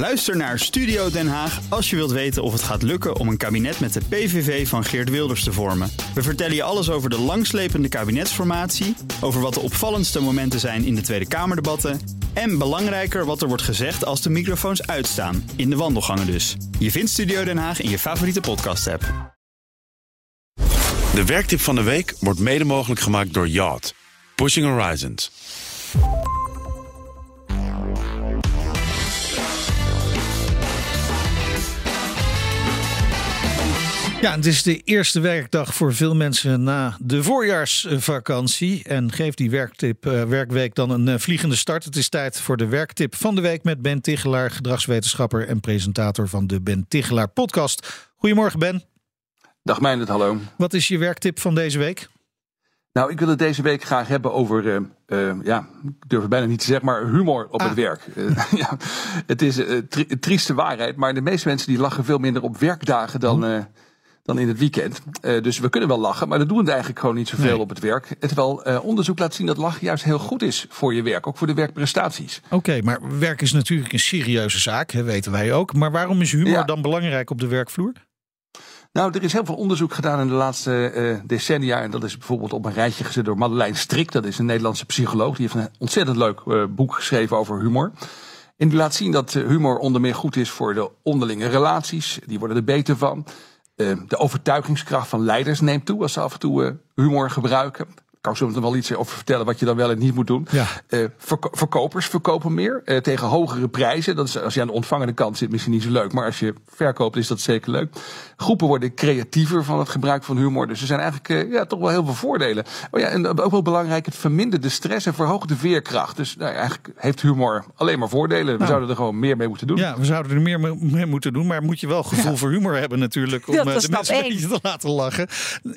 Luister naar Studio Den Haag als je wilt weten of het gaat lukken om een kabinet met de PVV van Geert Wilders te vormen. We vertellen je alles over de langslepende kabinetsformatie, over wat de opvallendste momenten zijn in de Tweede Kamerdebatten en belangrijker wat er wordt gezegd als de microfoons uitstaan, in de wandelgangen dus. Je vindt Studio Den Haag in je favoriete podcast-app. De werktip van de week wordt mede mogelijk gemaakt door Yacht. Pushing Horizons. Ja, het is de eerste werkdag voor veel mensen na de voorjaarsvakantie. En geeft die werktip, uh, werkweek dan een uh, vliegende start. Het is tijd voor de werktip van de week met Ben Tichelaar, gedragswetenschapper en presentator van de Ben Tichelaar podcast. Goedemorgen Ben. Dag Meijnerd, hallo. Wat is je werktip van deze week? Nou, ik wil het deze week graag hebben over, uh, uh, ja, ik durf het bijna niet te zeggen, maar humor op ah. het werk. Uh, ja, het is een tri trieste waarheid, maar de meeste mensen die lachen veel minder op werkdagen dan, hm. Dan in het weekend. dus we kunnen wel lachen, maar dat doen we eigenlijk gewoon niet zoveel nee. op het werk. Terwijl onderzoek laat zien dat lachen juist heel goed is voor je werk, ook voor de werkprestaties. Oké, okay, maar werk is natuurlijk een serieuze zaak, hè, weten wij ook. Maar waarom is humor ja. dan belangrijk op de werkvloer? Nou, er is heel veel onderzoek gedaan in de laatste uh, decennia. En dat is bijvoorbeeld op een rijtje gezet door Madeleine Strik. Dat is een Nederlandse psycholoog. Die heeft een ontzettend leuk uh, boek geschreven over humor. En die laat zien dat humor onder meer goed is voor de onderlinge relaties. Die worden er beter van. Uh, de overtuigingskracht van leiders neemt toe als ze af en toe humor gebruiken kan zo wel iets over vertellen wat je dan wel en niet moet doen. Ja. Uh, verko verkopers verkopen meer uh, tegen hogere prijzen. Dat is als je aan de ontvangende kant zit misschien niet zo leuk. Maar als je verkoopt is dat zeker leuk. Groepen worden creatiever van het gebruik van humor. Dus er zijn eigenlijk uh, ja, toch wel heel veel voordelen. Oh ja, en ook wel belangrijk, het vermindert de stress en verhoogt de veerkracht. Dus nou, eigenlijk heeft humor alleen maar voordelen. We nou, zouden er gewoon meer mee moeten doen. Ja, we zouden er meer mee moeten doen. Maar moet je wel gevoel ja. voor humor hebben natuurlijk. Om de mensen een beetje te laten lachen.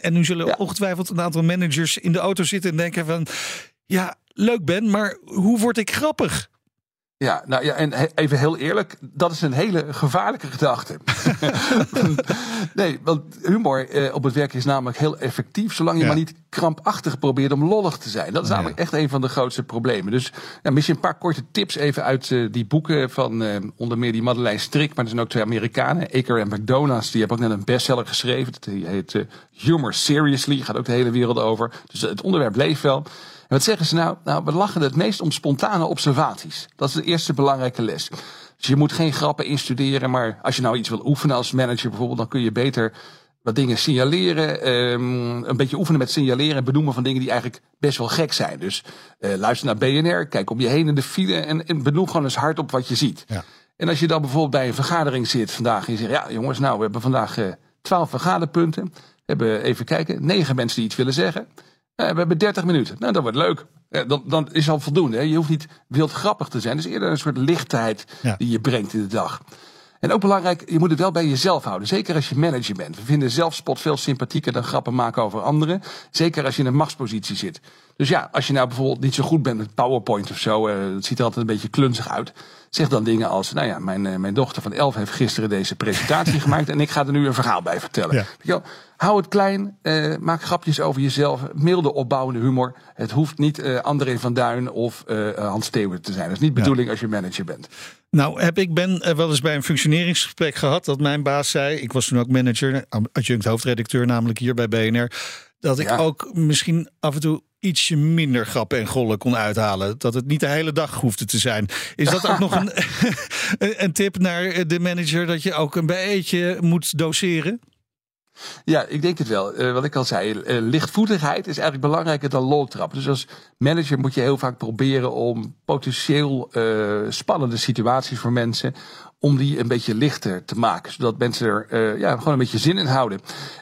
En nu zullen ongetwijfeld een aantal managers in de auto zitten en denken van... Ja, leuk Ben, maar hoe word ik grappig? Ja, nou ja, en even heel eerlijk, dat is een hele gevaarlijke gedachte. nee, want humor eh, op het werk is namelijk heel effectief, zolang je ja. maar niet krampachtig probeert om lollig te zijn. Dat is namelijk echt een van de grootste problemen. Dus ja, misschien een paar korte tips even uit uh, die boeken van uh, onder meer die Madeleine Strik, maar er zijn ook twee Amerikanen, Aker en McDonald's, die hebben ook net een bestseller geschreven. Die heet uh, Humor Seriously, gaat ook de hele wereld over. Dus het onderwerp leeft wel. En wat zeggen ze nou? Nou, we lachen het meest om spontane observaties. Dat is de eerste belangrijke les. Dus je moet geen grappen instuderen, maar als je nou iets wil oefenen als manager bijvoorbeeld, dan kun je beter wat dingen signaleren. Um, een beetje oefenen met signaleren en benoemen van dingen die eigenlijk best wel gek zijn. Dus uh, luister naar BNR, kijk om je heen in de file en, en benoem gewoon eens hard op wat je ziet. Ja. En als je dan bijvoorbeeld bij een vergadering zit vandaag en je zegt, ja jongens, nou we hebben vandaag uh, twaalf vergaderpunten. We hebben even kijken, negen mensen die iets willen zeggen. We hebben 30 minuten. Nou, dat wordt leuk. Dan, dan is al voldoende. Hè? Je hoeft niet wild grappig te zijn. Het is eerder een soort lichtheid ja. die je brengt in de dag. En ook belangrijk, je moet het wel bij jezelf houden. Zeker als je manager bent. We vinden zelfspot veel sympathieker dan grappen maken over anderen. Zeker als je in een machtspositie zit. Dus ja, als je nou bijvoorbeeld niet zo goed bent met PowerPoint of zo. Uh, het ziet er altijd een beetje klunzig uit. Zeg dan dingen als, nou ja, mijn, uh, mijn dochter van 11 heeft gisteren deze presentatie gemaakt. En ik ga er nu een verhaal bij vertellen. Ja. Hou het klein. Uh, maak grapjes over jezelf. Milde opbouwende humor. Het hoeft niet uh, André van Duin of uh, Hans Steeuwen te zijn. Dat is niet de bedoeling ja. als je manager bent. Nou, heb ik ben wel eens bij een functioneringsgesprek gehad dat mijn baas zei, ik was toen ook manager, adjunct hoofdredacteur namelijk hier bij BNR, dat ik ja. ook misschien af en toe ietsje minder grappen en gollen kon uithalen. Dat het niet de hele dag hoefde te zijn. Is dat ook nog een, een tip naar de manager dat je ook een beetje moet doseren? Ja, ik denk het wel. Uh, wat ik al zei, uh, lichtvoetigheid is eigenlijk belangrijker dan loltrap. Dus als manager moet je heel vaak proberen om potentieel uh, spannende situaties voor mensen om die een beetje lichter te maken. Zodat mensen er uh, ja, gewoon een beetje zin in houden.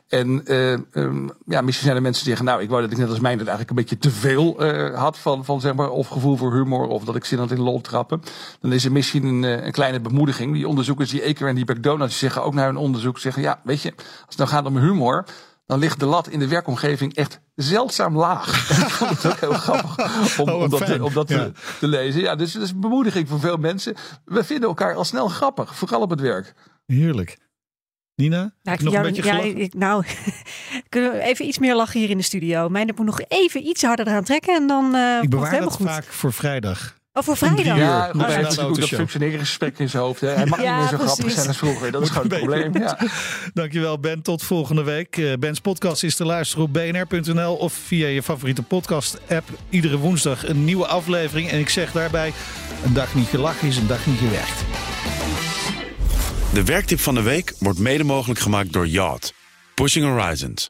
En uh, um, ja, misschien zijn er mensen die zeggen, nou, ik wou dat ik net als mij dat eigenlijk een beetje te veel uh, had van, van zeg maar, of gevoel voor humor, of dat ik zin had in lol trappen. Dan is er misschien een, een kleine bemoediging. Die onderzoekers, die Eker en die McDonald's, die zeggen ook naar hun onderzoek, zeggen, ja, weet je, als het nou gaat om humor, dan ligt de lat in de werkomgeving echt zeldzaam laag. ik vond het ook heel grappig om, oh, om dat, fijn. om dat ja. te, te, lezen. Ja, dus dat is een bemoediging voor veel mensen. We vinden elkaar al snel grappig, vooral op het werk. Heerlijk. Nina, nou, nog jou, een beetje ja, ik, nou, kunnen we even iets meer lachen hier in de studio. Mijn moet nog even iets harder eraan trekken en dan uh, Ik komt het bewaar helemaal dat goed. vaak voor vrijdag. Oh, voor vrijdag? Ja, goed, hij heeft ook dat Autoshow. functioneringsgesprek in zijn hoofd. Hè. Hij mag Ja, niet meer zo grappig zijn als vroeger. Dat is gewoon het probleem. Ja. Dankjewel Ben, tot volgende week. Eh, Ben's podcast is te luisteren op bnr.nl of via je favoriete podcast app. Iedere woensdag een nieuwe aflevering. En ik zeg daarbij, een dag niet gelachen is een dag niet gewerkt. De werktip van de week wordt mede mogelijk gemaakt door Yacht. Pushing Horizons.